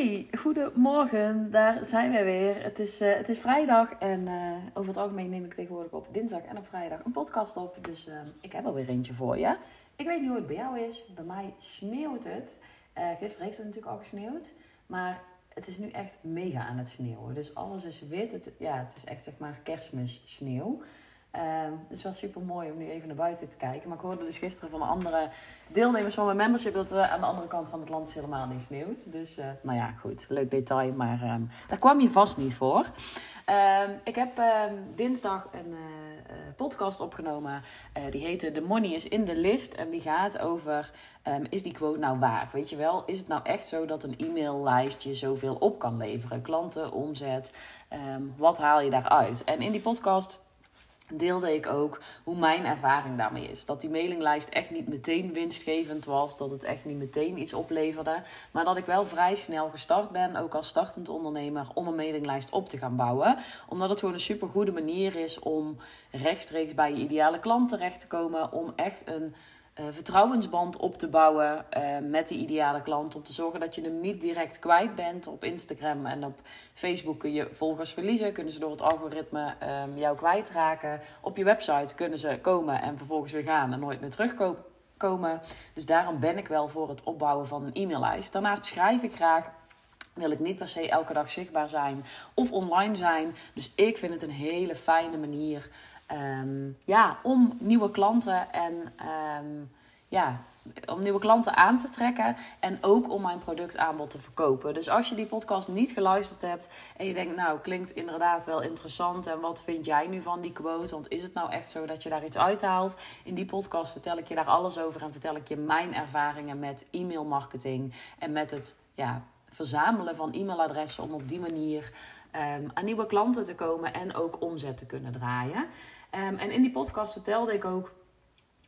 Hey, goedemorgen. Daar zijn we weer. Het is, uh, het is vrijdag en uh, over het algemeen neem ik tegenwoordig op dinsdag en op vrijdag een podcast op. Dus uh, ik heb alweer eentje voor je. Ik weet niet hoe het bij jou is. Bij mij sneeuwt het. gisteren heeft het natuurlijk al gesneeuwd. Maar het is nu echt mega aan het sneeuwen. Dus alles is wit. Het, ja, het is echt zeg maar kerstmis sneeuw. Um, het is wel super mooi om nu even naar buiten te kijken. Maar ik hoorde dus gisteren van andere deelnemers van mijn membership dat uh, aan de andere kant van het land is helemaal niet sneeuwt. Dus uh, nou ja, goed, leuk detail, maar um, daar kwam je vast niet voor. Um, ik heb dinsdag een uh, podcast opgenomen. die heette The Money is in the List. En die gaat over, is die quote nou waar? Weet je wel, is het nou echt zo dat een e-maillijstje zoveel op kan leveren? Klanten, omzet, wat haal je daaruit? En in die podcast deelde ik ook hoe mijn ervaring daarmee is. Dat die mailinglijst echt niet meteen winstgevend was, dat het echt niet meteen iets opleverde, maar dat ik wel vrij snel gestart ben, ook als startend ondernemer, om een mailinglijst op te gaan bouwen. Omdat het gewoon een super goede manier is om rechtstreeks bij je ideale klant terecht te komen, om echt een uh, vertrouwensband op te bouwen uh, met die ideale klant. Om te zorgen dat je hem niet direct kwijt bent. Op Instagram en op Facebook kun je volgers verliezen. Kunnen ze door het algoritme um, jou kwijtraken. Op je website kunnen ze komen en vervolgens weer gaan en nooit meer terugkomen. Dus daarom ben ik wel voor het opbouwen van een e-maillijst. Daarnaast schrijf ik graag wil ik niet per se elke dag zichtbaar zijn of online zijn. Dus ik vind het een hele fijne manier um, ja, om nieuwe klanten en um, ja, om nieuwe klanten aan te trekken en ook om mijn productaanbod te verkopen. Dus als je die podcast niet geluisterd hebt en je denkt, nou klinkt inderdaad wel interessant en wat vind jij nu van die quote? Want is het nou echt zo dat je daar iets uithaalt? In die podcast vertel ik je daar alles over en vertel ik je mijn ervaringen met e-mail marketing en met het ja, verzamelen van e-mailadressen om op die manier um, aan nieuwe klanten te komen en ook omzet te kunnen draaien. Um, en in die podcast vertelde ik ook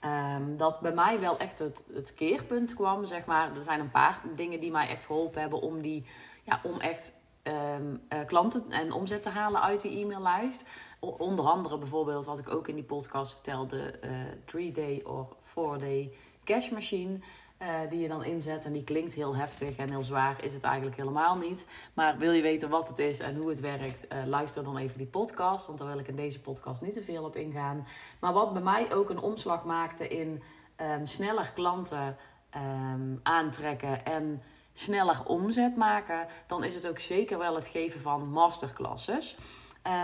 um, dat bij mij wel echt het, het keerpunt kwam, zeg maar. Er zijn een paar dingen die mij echt geholpen hebben om, die, ja, om echt um, uh, klanten en omzet te halen uit die e-maillijst. onder andere bijvoorbeeld wat ik ook in die podcast vertelde, uh, 3-day of 4-day cash machine. Uh, die je dan inzet. En die klinkt heel heftig en heel zwaar, is het eigenlijk helemaal niet. Maar wil je weten wat het is en hoe het werkt, uh, luister dan even die podcast. Want daar wil ik in deze podcast niet te veel op ingaan. Maar wat bij mij ook een omslag maakte in um, sneller klanten um, aantrekken en sneller omzet maken, dan is het ook zeker wel het geven van masterclasses.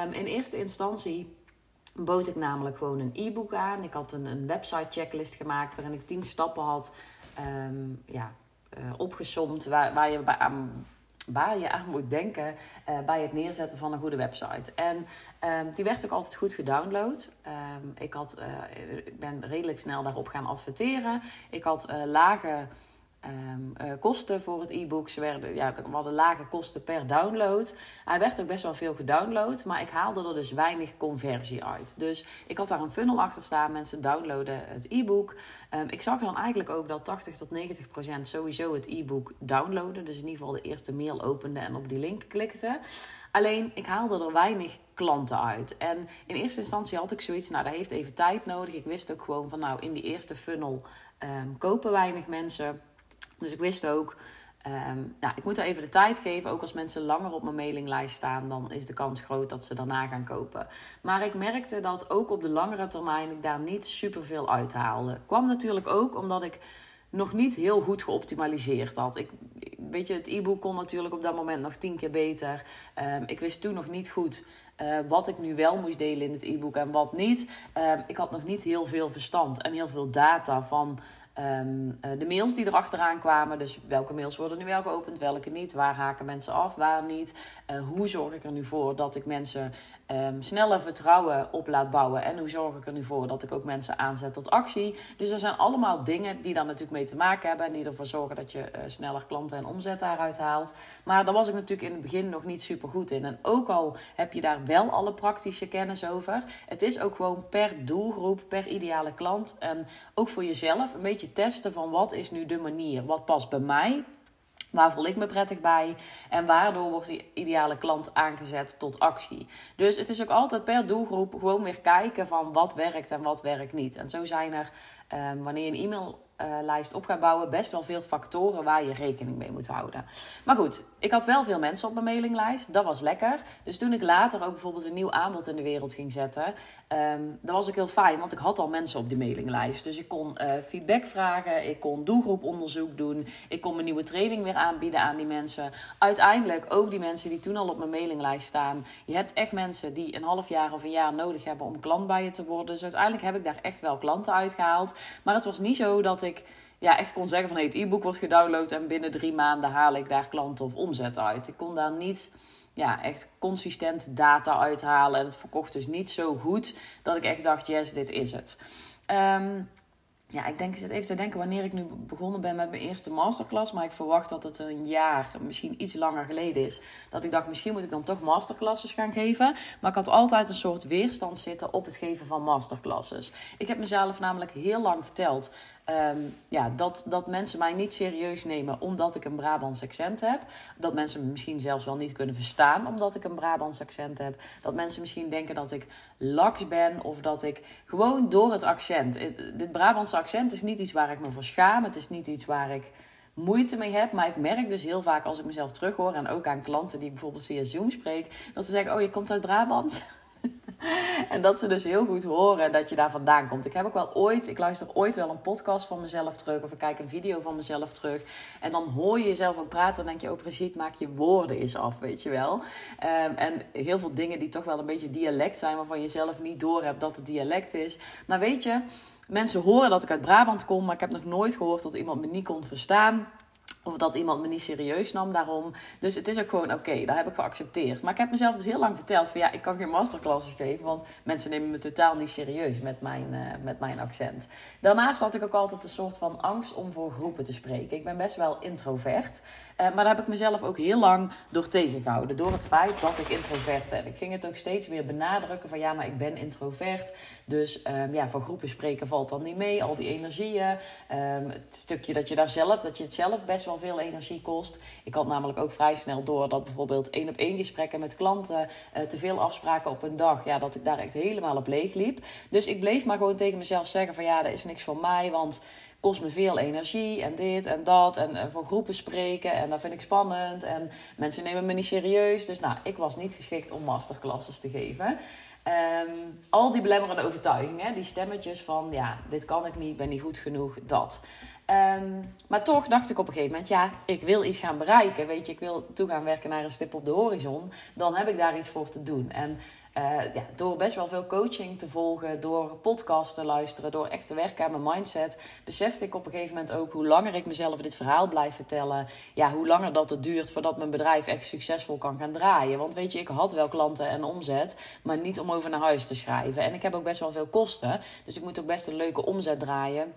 Um, in eerste instantie bood ik namelijk gewoon een e-book aan. Ik had een, een website checklist gemaakt waarin ik 10 stappen had um, ja, uh, opgesomd waar, waar, je aan, waar je aan moet denken uh, bij het neerzetten van een goede website. En um, die werd ook altijd goed gedownload. Um, ik, had, uh, ik ben redelijk snel daarop gaan adverteren. Ik had lage Um, uh, kosten voor het e-book. Ze werden, ja, we hadden lage kosten per download. Hij werd ook best wel veel gedownload, maar ik haalde er dus weinig conversie uit. Dus ik had daar een funnel achter staan. Mensen downloaden het e-book. Um, ik zag dan eigenlijk ook dat 80 tot 90 procent sowieso het e-book downloaden. Dus in ieder geval de eerste mail opende en op die link klikte. Alleen ik haalde er weinig klanten uit. En in eerste instantie had ik zoiets, nou dat heeft even tijd nodig. Ik wist ook gewoon van nou in die eerste funnel um, kopen weinig mensen. Dus ik wist ook, um, nou, ik moet er even de tijd geven. Ook als mensen langer op mijn mailinglijst staan, dan is de kans groot dat ze daarna gaan kopen. Maar ik merkte dat ook op de langere termijn ik daar niet super veel uithaalde. Kwam natuurlijk ook omdat ik nog niet heel goed geoptimaliseerd had. Ik, weet je, het e-book kon natuurlijk op dat moment nog tien keer beter. Um, ik wist toen nog niet goed uh, wat ik nu wel moest delen in het e-book en wat niet. Um, ik had nog niet heel veel verstand en heel veel data van Um, uh, de mails die erachteraan kwamen. Dus welke mails worden nu wel geopend, welke niet. Waar haken mensen af, waar niet. Uh, hoe zorg ik er nu voor dat ik mensen um, sneller vertrouwen op laat bouwen. En hoe zorg ik er nu voor dat ik ook mensen aanzet tot actie. Dus er zijn allemaal dingen die daar natuurlijk mee te maken hebben. En die ervoor zorgen dat je uh, sneller klanten en omzet daaruit haalt. Maar daar was ik natuurlijk in het begin nog niet super goed in. En ook al heb je daar wel alle praktische kennis over. Het is ook gewoon per doelgroep, per ideale klant. En ook voor jezelf een beetje testen van wat is nu de manier. Wat past bij mij Waar voel ik me prettig bij? En waardoor wordt die ideale klant aangezet tot actie? Dus het is ook altijd per doelgroep gewoon weer kijken van wat werkt en wat werkt niet. En zo zijn er ehm, wanneer je een e-mail uh, lijst op gaat bouwen, best wel veel factoren waar je rekening mee moet houden. Maar goed, ik had wel veel mensen op mijn mailinglijst. Dat was lekker. Dus toen ik later ook bijvoorbeeld een nieuw aanbod in de wereld ging zetten, um, was ook heel fijn, want ik had al mensen op die mailinglijst. Dus ik kon uh, feedback vragen, ik kon doelgroeponderzoek doen, ik kon mijn nieuwe training weer aanbieden aan die mensen. Uiteindelijk ook die mensen die toen al op mijn mailinglijst staan. Je hebt echt mensen die een half jaar of een jaar nodig hebben om klant bij je te worden. Dus uiteindelijk heb ik daar echt wel klanten uitgehaald. Maar het was niet zo dat ik ja, echt kon zeggen van hey, het e-book wordt gedownload en binnen drie maanden haal ik daar klanten of omzet uit. Ik kon daar niet ja, echt consistent data uithalen. En het verkocht dus niet zo goed dat ik echt dacht, yes, dit is het. Um, ja, ik denk, ik zit even te denken wanneer ik nu begonnen ben met mijn eerste masterclass. Maar ik verwacht dat het een jaar, misschien iets langer geleden is. Dat ik dacht, misschien moet ik dan toch masterclasses gaan geven. Maar ik had altijd een soort weerstand zitten op het geven van masterclasses. Ik heb mezelf namelijk heel lang verteld Ehm, ja, dat, dat mensen mij niet serieus nemen omdat ik een Brabants accent heb. Dat mensen me misschien zelfs wel niet kunnen verstaan omdat ik een Brabants accent heb. Dat mensen misschien denken dat ik laks ben of dat ik gewoon door het accent. Dit Brabantse accent is niet iets waar ik me voor schaam. Het is niet iets waar ik moeite mee heb. Maar ik merk dus heel vaak als ik mezelf terughoor en ook aan klanten die ik bijvoorbeeld via Zoom spreek, dat ze zeggen: Oh, je komt uit Brabant. en dat ze dus heel goed horen dat je daar vandaan komt. Ik heb ook wel ooit, ik luister ooit wel een podcast van mezelf terug. Of ik kijk een video van mezelf terug. En dan hoor je jezelf ook praten. En denk je, oh Brigitte, maak je woorden eens af, weet je wel. Um, en heel veel dingen die toch wel een beetje dialect zijn. Waarvan je zelf niet door hebt dat het dialect is. Maar weet je, mensen horen dat ik uit Brabant kom. Maar ik heb nog nooit gehoord dat iemand me niet kon verstaan. Of dat iemand me niet serieus nam daarom. Dus het is ook gewoon oké, daar heb ik geaccepteerd. Maar ik heb mezelf dus heel lang verteld van ja, ik kan geen masterclasses geven. Want mensen nemen me totaal niet serieus met mijn, uh, met mijn accent. Daarnaast had ik ook altijd een soort van angst om voor groepen te spreken. Ik ben best wel introvert. Uh, maar daar heb ik mezelf ook heel lang door tegengehouden. Door het feit dat ik introvert ben. Ik ging het ook steeds weer benadrukken van ja, maar ik ben introvert. Dus um, ja, voor groepen spreken valt dan niet mee. Al die energieën. Um, het stukje dat je daar zelf, dat je het zelf best wel veel energie kost. Ik had namelijk ook vrij snel door dat bijvoorbeeld één op één gesprekken met klanten, uh, te veel afspraken op een dag, ja, dat ik daar echt helemaal op leeg liep. Dus ik bleef maar gewoon tegen mezelf zeggen van ja, dat is niks voor mij, want kost me veel energie en dit en dat. En, voor groepen spreken en dat vind ik spannend. En mensen nemen me niet serieus. Dus nou, ik was niet geschikt om masterclasses te geven. Um, al die belemmerende overtuigingen, die stemmetjes van ja, dit kan ik niet, ben niet goed genoeg, dat. Um, maar toch dacht ik op een gegeven moment, ja, ik wil iets gaan bereiken. Weet je, ik wil toe gaan werken naar een stip op de horizon. Dan heb ik daar iets voor te doen. En uh, ja, door best wel veel coaching te volgen, door podcasts te luisteren, door echt te werken aan mijn mindset, besefte ik op een gegeven moment ook hoe langer ik mezelf dit verhaal blijf vertellen, ja, hoe langer dat het duurt voordat mijn bedrijf echt succesvol kan gaan draaien. Want weet je, ik had wel klanten en omzet, maar niet om over naar huis te schrijven. En ik heb ook best wel veel kosten, dus ik moet ook best een leuke omzet draaien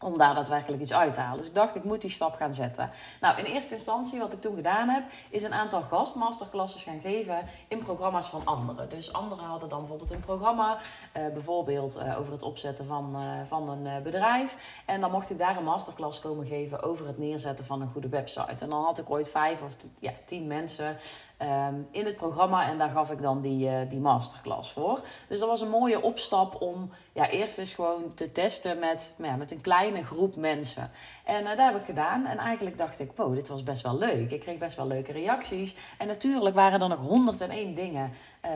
om daar daadwerkelijk iets uit te halen. Dus ik dacht, ik moet die stap gaan zetten. Nou, in eerste instantie, wat ik toen gedaan heb, is een aantal gastmasterclasses gaan geven in programma's van anderen. Dus anderen hadden dan bijvoorbeeld een programma, uh, bijvoorbeeld uh, over het opzetten van, uh, van een bedrijf. En dan mocht ik daar een masterclass komen geven over het neerzetten van een goede website. En dan had ik ooit vijf of ja, tien mensen um, in het programma. En daar gaf ik dan die, uh, die masterclass voor. Dus dat was een mooie opstap om ja, eerst eens gewoon te testen met, ja, met een kleine groep mensen. En uh, dat heb ik gedaan. En eigenlijk dacht ik, wow, dit was best wel leuk. Ik kreeg best wel leuke reacties. En natuurlijk waren er nog 101 dingen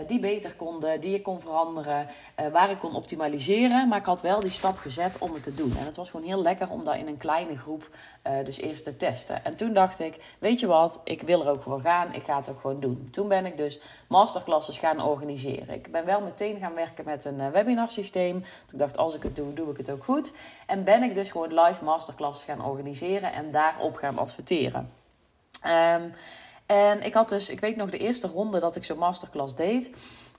die beter konden, die ik kon veranderen, uh, waar ik kon optimaliseren. Maar ik had wel die stap gezet om het te doen. En het was gewoon heel lekker om dat in een kleine groep uh, dus eerst te testen. En toen dacht ik, weet je wat, ik wil er ook voor gaan. Ik ga het ook gewoon doen. Toen ben ik dus masterclasses gaan organiseren. Ik ben wel meteen gaan werken met een webinarsysteem. Toen dacht als ik het doe, doe ik het ook goed. En ben ik dus gewoon live masterclasses gaan organiseren en daarop gaan adverteren. Um, en ik had dus, ik weet nog de eerste ronde dat ik zo'n masterclass deed,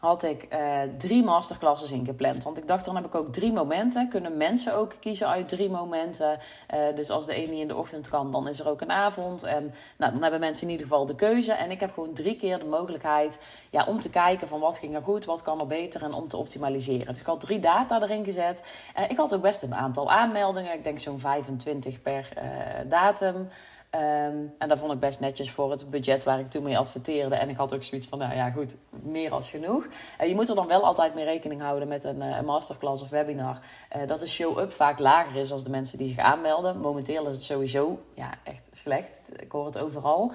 had ik uh, drie masterclasses ingepland. Want ik dacht, dan heb ik ook drie momenten. Kunnen mensen ook kiezen uit drie momenten. Uh, dus als de ene niet in de ochtend kan, dan is er ook een avond. En nou, dan hebben mensen in ieder geval de keuze. En ik heb gewoon drie keer de mogelijkheid ja, om te kijken van wat ging er goed, wat kan er beter en om te optimaliseren. Dus ik had drie data erin gezet. Uh, ik had ook best een aantal aanmeldingen. Ik denk zo'n 25 per datum. Ehm, en dat vond ik best netjes voor het budget waar ik toen mee adverteerde. En ik had ook zoiets van, nou ja, goed, meer als genoeg. Uh, je moet er dan wel altijd mee rekening houden met een, uh, masterclass of webinar. Uh, dat de show-up vaak lager is als de mensen die zich aanmelden. Momenteel is het sowieso ja, echt slecht. Ik hoor het overal.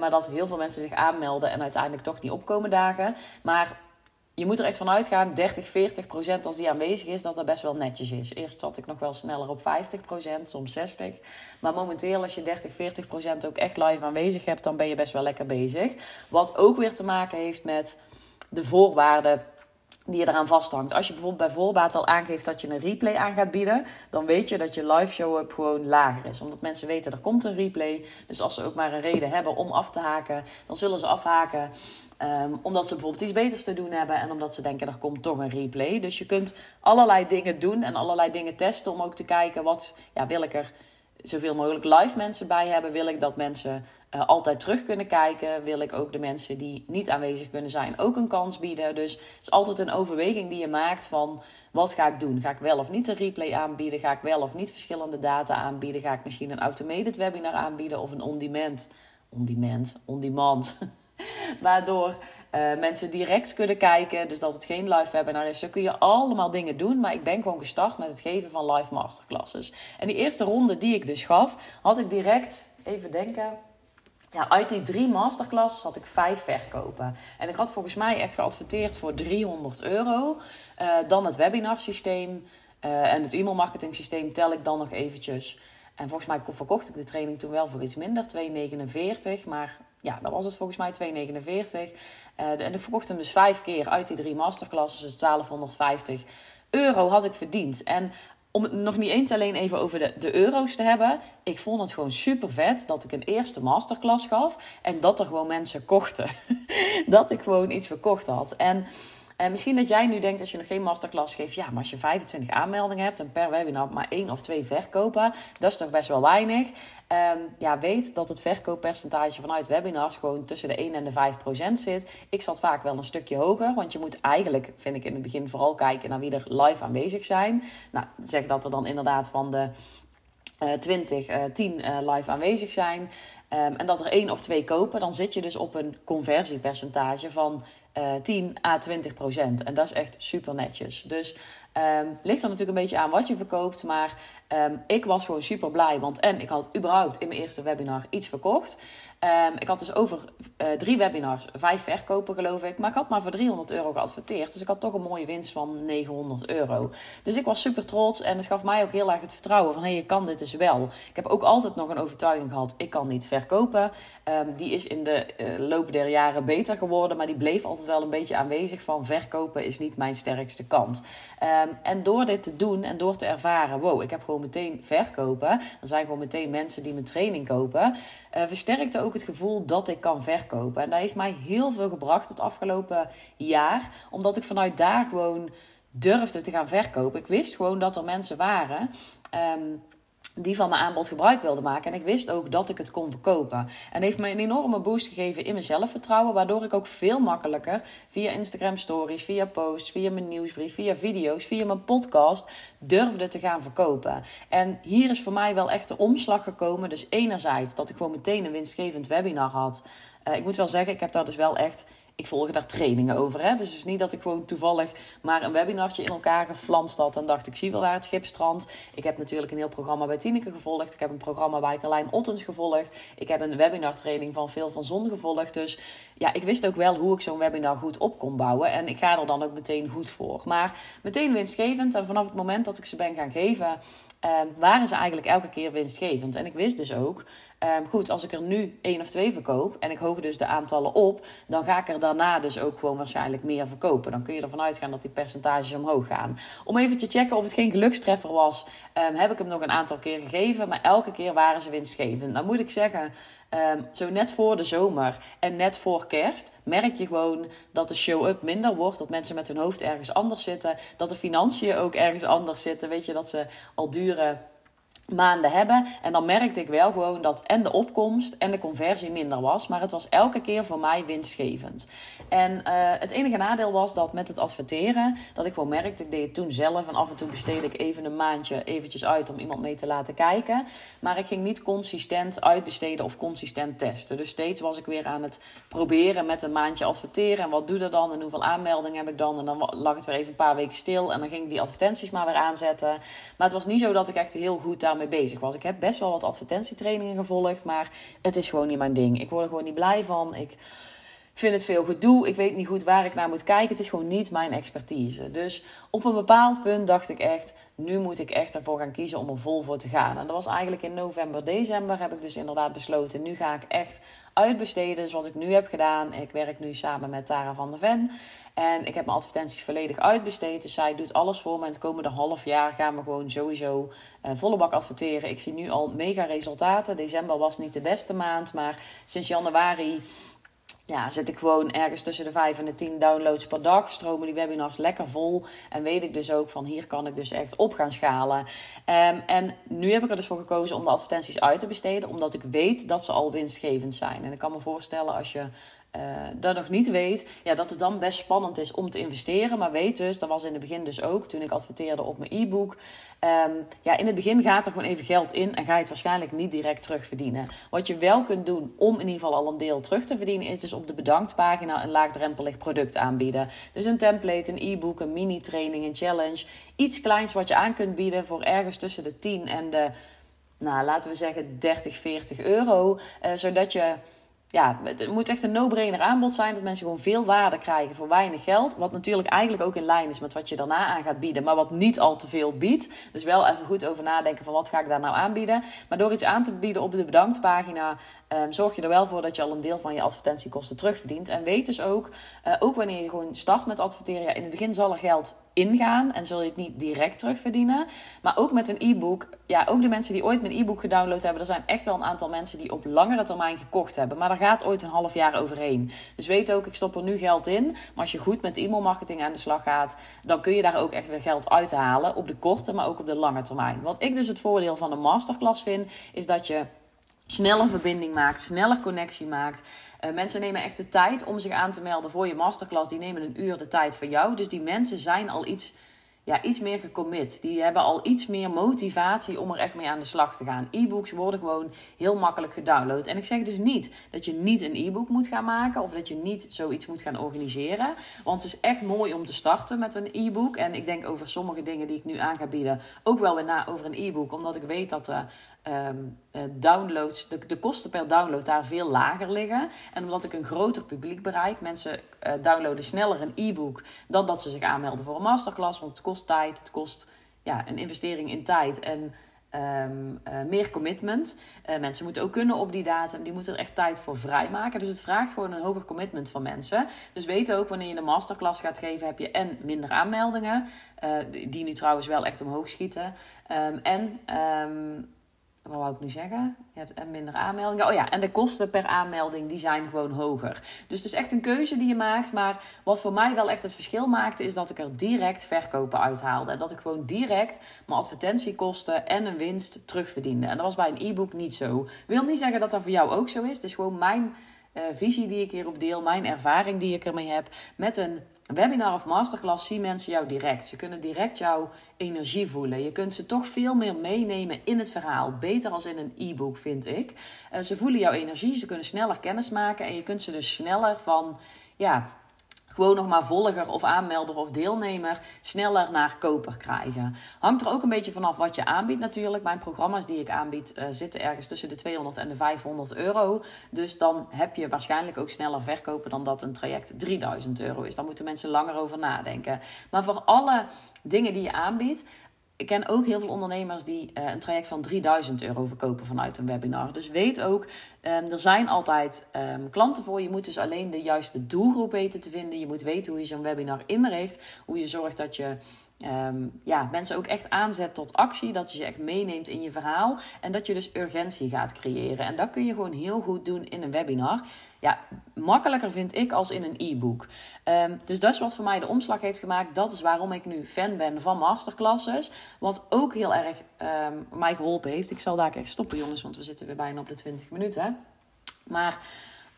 maar dat heel veel mensen zich aanmelden en uiteindelijk toch niet opkomen dagen. Maar je moet er echt van uitgaan, 30, 40 procent als die aanwezig is, dat dat best wel netjes is. Eerst zat ik nog wel sneller op 50 procent, soms 60. Maar momenteel, als je 30, 40 procent ook echt live aanwezig hebt, dan ben je best wel lekker bezig. Wat ook weer te maken heeft met de voorwaarden die je eraan vasthangt. Als je bijvoorbeeld bij voorbaat al aangeeft dat je een replay aan gaat bieden, dan weet je dat je live show-up gewoon lager is. Omdat mensen weten er komt een replay. Dus als ze ook maar een reden hebben om af te haken, dan zullen ze afhaken. Um, omdat ze bijvoorbeeld iets beters te doen hebben en omdat ze denken er komt toch een replay. Dus je kunt allerlei dingen doen en allerlei dingen testen om ook te kijken wat ja, wil ik er zoveel mogelijk live mensen bij hebben. Wil ik dat mensen uh, altijd terug kunnen kijken? Wil ik ook de mensen die niet aanwezig kunnen zijn ook een kans bieden? Dus het is altijd een overweging die je maakt van wat ga ik doen? Ga ik wel of niet een replay aanbieden? Ga ik wel of niet verschillende data aanbieden? Ga ik misschien een automated webinar aanbieden of een on-demand? On-demand, on-demand. Waardoor uh, mensen direct kunnen kijken. Dus dat het geen live webinar is. Zo kun je allemaal dingen doen. Maar ik ben gewoon gestart met het geven van live masterclasses. En die eerste ronde die ik dus gaf, had ik direct, even denken. Ja, uit die drie masterclasses had ik vijf verkopen. En ik had volgens mij echt geadverteerd voor 300 euro. Uh, dan het webinarsysteem uh, en het e-mailmarketing systeem tel ik dan nog eventjes. En volgens mij verkocht ik de training toen wel voor iets minder, 2,49. Maar ja, dat was het volgens mij 2,49. Uh, en ik verkocht hem dus vijf keer uit die drie masterclasses, dus 1250 euro had ik verdiend. En om het nog niet eens alleen even over de, de euro's te hebben. Ik vond het gewoon super vet dat ik een eerste masterclass gaf. En dat er gewoon mensen kochten. dat ik gewoon iets verkocht had. En en misschien dat jij nu denkt als je nog geen masterclass geeft, ja, maar als je 25 aanmeldingen hebt en per webinar maar één of twee verkopen, dat is toch best wel weinig. Um, ja, weet dat het verkooppercentage vanuit webinars gewoon tussen de 1 en de 5 procent zit. Ik zat vaak wel een stukje hoger, want je moet eigenlijk, vind ik in het begin, vooral kijken naar wie er live aanwezig zijn. Nou, zeg dat er dan inderdaad van de uh, 20, uh, 10 uh, live aanwezig zijn. Um, en dat er één of twee kopen, dan zit je dus op een conversiepercentage van 10 à 20 procent. En dat is echt super netjes. Dus um, ligt er natuurlijk een beetje aan wat je verkoopt. Maar um, ik was gewoon super blij. Want en ik had überhaupt in mijn eerste webinar iets verkocht. Um, ik had dus over uh, drie webinars, vijf verkopen geloof ik. Maar ik had maar voor 300 euro geadverteerd. Dus ik had toch een mooie winst van 900 euro. Dus ik was super trots. En het gaf mij ook heel erg het vertrouwen van... hé, hey, je kan dit dus wel. Ik heb ook altijd nog een overtuiging gehad... ik kan niet verkopen. Die is in de uh, loop der jaren beter geworden. Maar die bleef altijd wel een beetje aanwezig van... verkopen is niet mijn sterkste kant. En door dit te doen en door te ervaren... wow, ik heb gewoon meteen verkopen. Er zijn gewoon meteen mensen die mijn training kopen... Uh, versterkte ook het gevoel dat ik kan verkopen. En dat heeft mij heel veel gebracht het afgelopen jaar. Omdat ik vanuit daar gewoon durfde te gaan verkopen. Ik wist gewoon dat er mensen waren. Um, die van mijn aanbod gebruik wilde maken. En ik wist ook dat ik het kon verkopen. En heeft me een enorme boost gegeven in mijn zelfvertrouwen. Waardoor ik ook veel makkelijker via Instagram stories, via posts, via mijn nieuwsbrief, via video's, via mijn podcast durfde te gaan verkopen. En hier is voor mij wel echt de omslag gekomen. Dus enerzijds dat ik gewoon meteen een winstgevend webinar had. Uh, ik moet wel zeggen, ik heb daar dus wel echt ik volg daar trainingen over. Hè? Dus het is niet dat ik gewoon toevallig maar een webinartje in elkaar geflanst had en dacht ik zie wel waar het schip strandt. Ik heb natuurlijk een heel programma bij Tineke gevolgd. Ik heb een programma bij Carlijn Ottens gevolgd. Ik heb een webinar training van Veel van Zon gevolgd. Dus ja, ik wist ook wel hoe ik zo'n webinar goed op kon bouwen. En ik ga er dan ook meteen goed voor. Maar meteen winstgevend. En vanaf het moment dat ik ze ben gaan geven, um, waren ze eigenlijk elke keer winstgevend. En ik wist dus ook, um, goed, als ik er nu één of twee verkoop en ik hoog dus de aantallen op, dan ga ik er daarna dus ook gewoon waarschijnlijk meer verkopen. Dan kun je ervan uitgaan dat die percentages omhoog gaan. Om even te checken of het geen gelukstreffer was, um, heb ik hem nog een aantal keer gegeven, maar elke keer waren ze winstgevend. Nou moet ik zeggen, Um, zo net voor de zomer en net voor kerst merk je gewoon dat de show-up minder wordt. Dat mensen met hun hoofd ergens anders zitten. Dat de financiën ook ergens anders zitten. Weet je, dat ze al dure maanden hebben. En dan merkte ik wel gewoon dat en de opkomst en de conversie minder was. Maar het was elke keer voor mij winstgevend. En eh, het enige nadeel was dat met het adverteren, dat ik gewoon merkte, ik deed het toen zelf en af en toe besteedde ik even een maandje eventjes uit om iemand mee te laten kijken. Maar ik ging niet consistent uitbesteden of consistent testen. Dus steeds was ik weer aan het proberen met een maandje adverteren. En wat doe er dan en hoeveel aanmeldingen heb ik dan? En dan lag het weer even een paar weken stil en dan ging ik die advertenties maar weer aanzetten. Maar het was niet zo dat ik echt heel goed daarmee bezig was. Ik heb best wel wat advertentietrainingen gevolgd, maar het is gewoon niet mijn ding. Ik word er gewoon niet blij van. Ik vind het veel gedoe. Ik weet niet goed waar ik naar moet kijken. Het is gewoon niet mijn expertise. Dus op een bepaald punt dacht ik echt, nu moet ik echt ervoor gaan kiezen om er vol voor te gaan. En dat was eigenlijk in november, december heb ik dus inderdaad besloten. Nu ga ik echt uitbesteden. Dus wat ik nu heb gedaan, ik werk nu samen met Tara van der Ven. En ik heb mijn advertenties volledig uitbesteed. Dus zij doet alles voor me. En het komende half jaar gaan we gewoon sowieso uh, volle bak adverteren. Ik zie nu al mega resultaten. December was niet de beste maand. Maar sinds januari ja, zit ik gewoon ergens tussen de 5 en de 10 downloads per dag. Stromen die webinars lekker vol. En weet ik dus ook van hier kan ik dus echt op gaan schalen. Um, en nu heb ik er dus voor gekozen om de advertenties uit te besteden. Omdat ik weet dat ze al winstgevend zijn. En ik kan me voorstellen als je uh, dat nog niet weet, ja, dat het dan best spannend is om te investeren. Maar weet dus, dat was in het begin dus ook, toen ik adverteerde op mijn e-book. Um, ja, in het begin gaat er gewoon even geld in en ga je het waarschijnlijk niet direct terugverdienen. Wat je wel kunt doen om in ieder geval al een deel terug te verdienen, is dus op de bedanktpagina een laagdrempelig product aanbieden. Dus een template, een e-book, een mini-training, een challenge. Iets kleins wat je aan kunt bieden voor ergens tussen de 10 en de, nou, laten we zeggen 30, 40 euro. Uh, zodat je ja, het moet echt een no-brainer aanbod zijn dat mensen gewoon veel waarde krijgen voor weinig geld. Wat natuurlijk eigenlijk ook in lijn is met wat je daarna aan gaat bieden, maar wat niet al te veel biedt. Dus wel even goed over nadenken van wat ga ik daar nou aanbieden. Maar door iets aan te bieden op de bedanktpagina, um, zorg je er wel voor dat je al een deel van je advertentiekosten terugverdient. En weet dus ook, uh, ook wanneer je gewoon start met adverteren, ja, in het begin zal er geld ingaan en zul je het niet direct terugverdienen. Maar ook met een e-book, ja, ook de mensen die ooit mijn e-book gedownload hebben, er zijn echt wel een aantal mensen die op langere termijn gekocht hebben. Maar daar gaat ooit een half jaar overheen. Dus weet ook, ik stop er nu geld in. Maar als je goed met e-mailmarketing aan de slag gaat, dan kun je daar ook echt weer geld uithalen. Op de korte, maar ook op de lange termijn. Wat ik dus het voordeel van een masterclass vind, is dat je sneller verbinding maakt, sneller connectie maakt. Uh, mensen nemen echt de tijd om zich aan te melden voor je masterclass. Die nemen een uur de tijd voor jou. Dus die mensen zijn al iets, ja, iets meer gecommit. Die hebben al iets meer motivatie om er echt mee aan de slag te gaan. E-books worden gewoon heel makkelijk gedownload. En ik zeg dus niet dat je niet een e-book moet gaan maken of dat je niet zoiets moet gaan organiseren. Want het is echt mooi om te starten met een e-book. En ik denk over sommige dingen die ik nu aan ga bieden ook wel weer na over een e-book. Omdat ik weet dat de um, downloads, de, de kosten per download daar veel lager liggen. En omdat ik een groter publiek bereik, mensen uh, downloaden sneller een e-book dan dat ze zich aanmelden voor een masterclass. Want het kost tijd, het kost ja, een investering in tijd en um, uh, meer commitment. Uh, mensen moeten ook kunnen op die datum, die moeten er echt tijd voor vrijmaken. Dus het vraagt gewoon een hoger commitment van mensen. Dus weet ook, wanneer je een masterclass gaat geven, heb je en minder aanmeldingen, die nu trouwens wel echt omhoog schieten. Um, en wat wou ik nu zeggen? Je hebt minder aanmeldingen. Oh ja, en de kosten per aanmelding die zijn gewoon hoger. Dus het is echt een keuze die je maakt. Maar wat voor mij wel echt het verschil maakte, is dat ik er direct verkopen uithaalde. En dat ik gewoon direct mijn advertentiekosten en een winst terugverdiende. En dat was bij een e-book niet zo. Wil niet zeggen dat dat voor jou ook zo is. Het is gewoon mijn uh, visie die ik hierop deel, mijn ervaring die ik ermee heb. Met een webinar of masterclass zien mensen jou direct. Ze kunnen direct jouw energie voelen. Je kunt ze toch veel meer meenemen in het verhaal. Beter als in een e-book, vind ik. Uh, ze voelen jouw energie, ze kunnen sneller kennis maken en je kunt ze dus sneller van ja, gewoon nog maar volger of aanmelder of deelnemer sneller naar koper krijgen. Hangt er ook een beetje vanaf wat je aanbiedt natuurlijk. Mijn programma's die ik aanbied uh, zitten ergens tussen de 200 en de 500 euro. Dus dan heb je waarschijnlijk ook sneller verkopen dan dat een traject 3000 euro is. Daar moeten mensen langer over nadenken. Maar voor alle dingen die je aanbiedt, ik ken ook heel veel ondernemers die uh, een traject van 3000 euro verkopen vanuit een webinar. Dus weet ook, um, er zijn altijd um, klanten voor. Je moet dus alleen de juiste doelgroep weten te vinden. Je moet weten hoe je zo'n webinar inricht. Hoe je zorgt dat je um, ja, mensen ook echt aanzet tot actie. Dat je ze echt meeneemt in je verhaal. En dat je dus urgentie gaat creëren. En dat kun je gewoon heel goed doen in een webinar. Ja, makkelijker vind ik als in een e-book. Um, dus dat is wat voor mij de omslag heeft gemaakt. Dat is waarom ik nu fan ben van masterclasses. Wat ook heel erg um, mij geholpen heeft. Ik zal daar echt stoppen, jongens, want we zitten weer bijna op de 20 minuten. Maar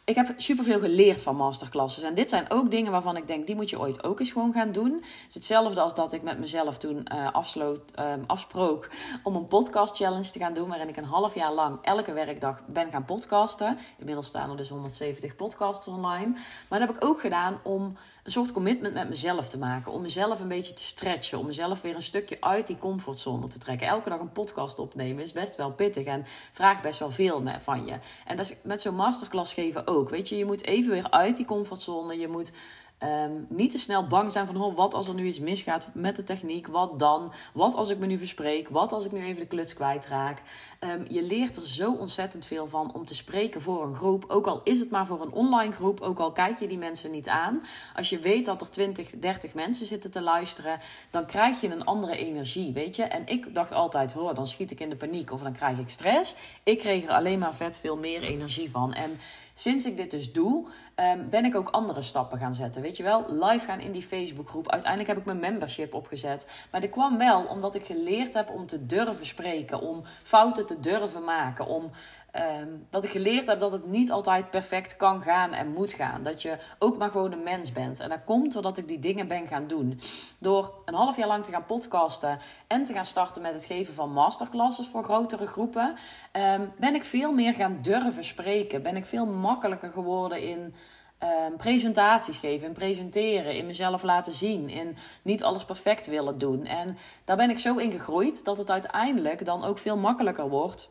ik heb superveel geleerd van masterclasses. En dit zijn ook dingen waarvan ik denk, die moet je ooit ook eens gewoon gaan doen. Het is hetzelfde als dat ik met mezelf toen uh, afsloot, uh, afsprook om een podcast challenge te gaan doen. Waarin ik een half jaar lang elke werkdag ben gaan podcasten. Inmiddels staan er dus 170 podcasts online. Maar dat heb ik ook gedaan om een soort commitment met mezelf te maken. Om mezelf een beetje te stretchen. Om mezelf weer een stukje uit die comfortzone te trekken. Elke dag een podcast opnemen is best wel pittig en vraagt best wel veel van je. En dat is met zo'n masterclass geven ook. Weet je, je moet even weer uit die comfortzone. Je moet Ehm, niet te snel bang zijn van, oh, wat als er nu iets misgaat met de techniek? Wat dan? Wat als ik me nu verspreek? Wat als ik nu even de kluts kwijtraak? Um, je leert er zo ontzettend veel van om te spreken voor een groep. Ook al is het maar voor een online groep, ook al kijk je die mensen niet aan. Als je weet dat er 20, 30 mensen zitten te luisteren, dan krijg je een andere energie, weet je? En ik dacht altijd, hoor, dan schiet ik in de paniek of dan krijg ik stress. Ik kreeg er alleen maar vet veel meer energie van. En sinds ik dit dus doe, um, ben ik ook andere stappen gaan zetten. Weet je wel, live gaan in die Facebookgroep. Uiteindelijk heb ik mijn membership opgezet. Maar dit kwam wel omdat ik geleerd heb om te durven spreken, om fouten te durven maken, om Ehm, dat ik geleerd heb dat het niet altijd perfect kan gaan en moet gaan. Dat je ook maar gewoon een mens bent. En dat komt doordat ik die dingen ben gaan doen. Door een half jaar lang te gaan podcasten en te gaan starten met het geven van masterclasses voor grotere groepen, ehm, ben ik veel meer gaan durven spreken. Ben ik veel makkelijker geworden in. Um, presentaties geven, in presenteren, in mezelf laten zien, in niet alles perfect willen doen. En daar ben ik zo in gegroeid dat het uiteindelijk dan ook veel makkelijker wordt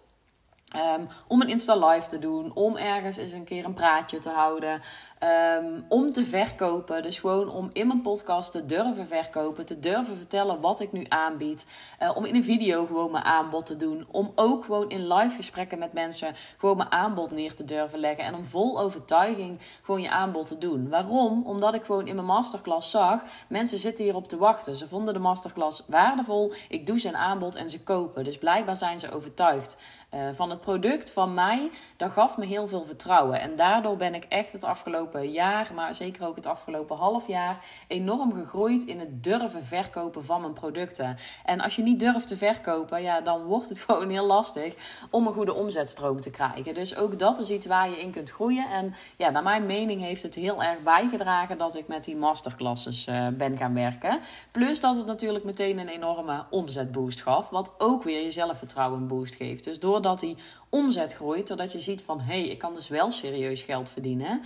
Um, om een Insta Live te doen, om ergens eens een keer een praatje te houden, um, om te verkopen. Dus gewoon om in mijn podcast te durven verkopen, te durven vertellen wat ik nu aanbied. Uh, om in een video gewoon mijn aanbod te doen. Om ook gewoon in live gesprekken met mensen gewoon mijn aanbod neer te durven leggen. En om vol overtuiging gewoon je aanbod te doen. Waarom? Omdat ik gewoon in mijn masterclass zag, mensen zitten hierop te wachten. Ze vonden de masterclass waardevol. Ik doe een aanbod en ze kopen. Dus blijkbaar zijn ze overtuigd. Uh, van het product van mij, dat gaf me heel veel vertrouwen. En daardoor ben ik echt het afgelopen jaar, maar zeker ook het afgelopen half jaar, enorm gegroeid in het durven verkopen van mijn producten. En als je niet durft te verkopen, ja, dan wordt het gewoon heel lastig om een goede omzetstroom te krijgen. Dus ook dat is iets waar je in kunt groeien. En ja, naar mijn mening heeft het heel erg bijgedragen dat ik met die masterclasses uh, ben gaan werken. Plus dat het natuurlijk meteen een enorme omzetboost gaf, wat ook weer je zelfvertrouwen boost geeft. Dus door doordat die omzet groeit, doordat je ziet van hé, hey, ik kan dus wel serieus geld verdienen.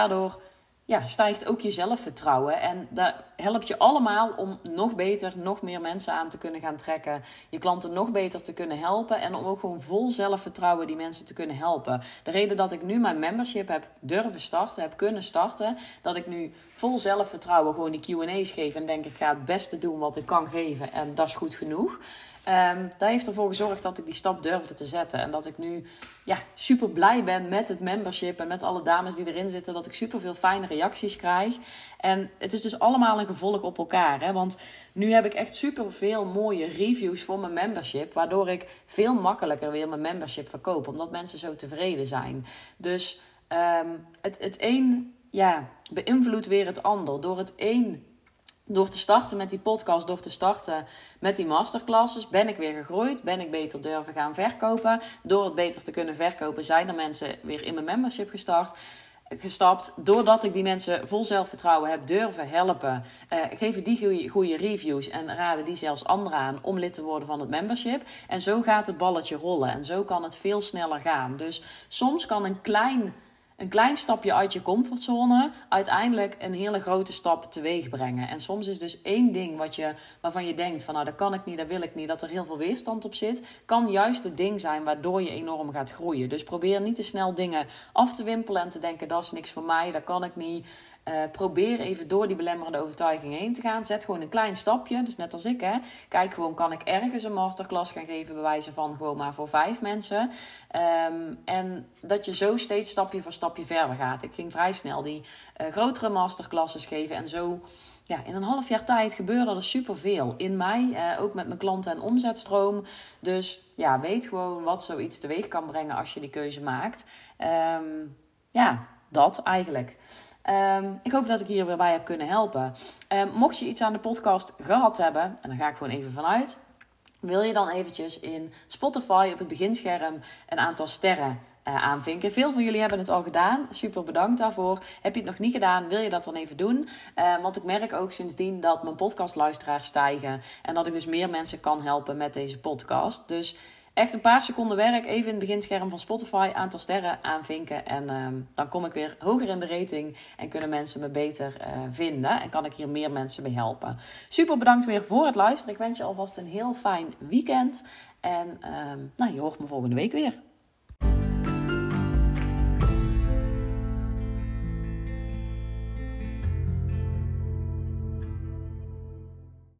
Daardoor ja, stijgt ook je zelfvertrouwen. En dat helpt je allemaal om nog beter, nog meer mensen aan te kunnen gaan trekken. Je klanten nog beter te kunnen helpen. En om ook gewoon vol zelfvertrouwen die mensen te kunnen helpen. De reden dat ik nu mijn membership heb durven starten, heb kunnen starten. Dat ik nu vol zelfvertrouwen gewoon die QA's geef. En denk ik ga het beste doen wat ik kan geven. En dat is goed genoeg. Um, dat heeft ervoor gezorgd dat ik die stap durfde te zetten. En dat ik nu ja, super blij ben met het membership en met alle dames die erin zitten. Dat ik super veel fijne reacties krijg. En het is dus allemaal een gevolg op elkaar. Hè? Want nu heb ik echt super veel mooie reviews voor mijn membership. Waardoor ik veel makkelijker weer mijn membership verkoop. Omdat mensen zo tevreden zijn. Dus um, het, het een ja, beïnvloedt weer het ander. Door het een door te starten met die podcast, door te starten met die masterclasses, ben ik weer gegroeid. Ben ik beter durven gaan verkopen. Door het beter te kunnen verkopen, zijn er mensen weer in mijn membership gestart. Gestapt, doordat ik die mensen vol zelfvertrouwen heb durven helpen, uh, geven die goede reviews en raden die zelfs anderen aan om lid te worden van het membership. En zo gaat het balletje rollen en zo kan het veel sneller gaan. Dus soms kan een klein een klein stapje uit je comfortzone uiteindelijk een hele grote stap teweeg brengen. En soms is dus één ding wat je, waarvan je denkt van nou dat kan ik niet, dat wil ik niet, dat er heel veel weerstand op zit, kan juist het ding zijn waardoor je enorm gaat groeien. Dus probeer niet te snel dingen af te wimpelen en te denken dat is niks voor mij, dat kan ik niet. Uh, probeer even door die belemmerende overtuiging heen te gaan. Zet gewoon een klein stapje. Dus net als ik, hè. Kijk gewoon, kan ik ergens een masterclass gaan geven, bij wijze van gewoon maar voor vijf mensen. Um, en dat je zo steeds stapje voor stapje verder gaat. Ik ging vrij snel die uh, grotere masterclasses geven. En zo, ja, in een half jaar tijd gebeurde er superveel. In mij, uh, ook met mijn klanten en omzetstroom. Dus ja, weet gewoon wat zoiets teweeg kan brengen als je die keuze maakt. Um, ja, dat eigenlijk. Um, ik hoop dat ik hier weer bij heb kunnen helpen. Um, mocht je iets aan de podcast gehad hebben, en daar ga ik gewoon even vanuit, wil je dan eventjes in Spotify op het beginscherm een aantal sterren aanvinken. Veel van jullie hebben het al gedaan. Super bedankt daarvoor. Heb je het nog niet gedaan, wil je dat dan even doen? want ik merk ook sindsdien dat mijn podcastluisteraars stijgen. En dat ik dus meer mensen kan helpen met deze podcast. Dus echt een paar seconden werk. Even in het beginscherm van Spotify. Aantal sterren aanvinken. En ehm, dan kom ik weer hoger in de rating. En kunnen mensen me beter uh, vinden. En kan ik hier meer mensen mee helpen. Super bedankt weer voor het luisteren. Ik wens je alvast een heel fijn weekend. En um, nou, je hoort me volgende week weer.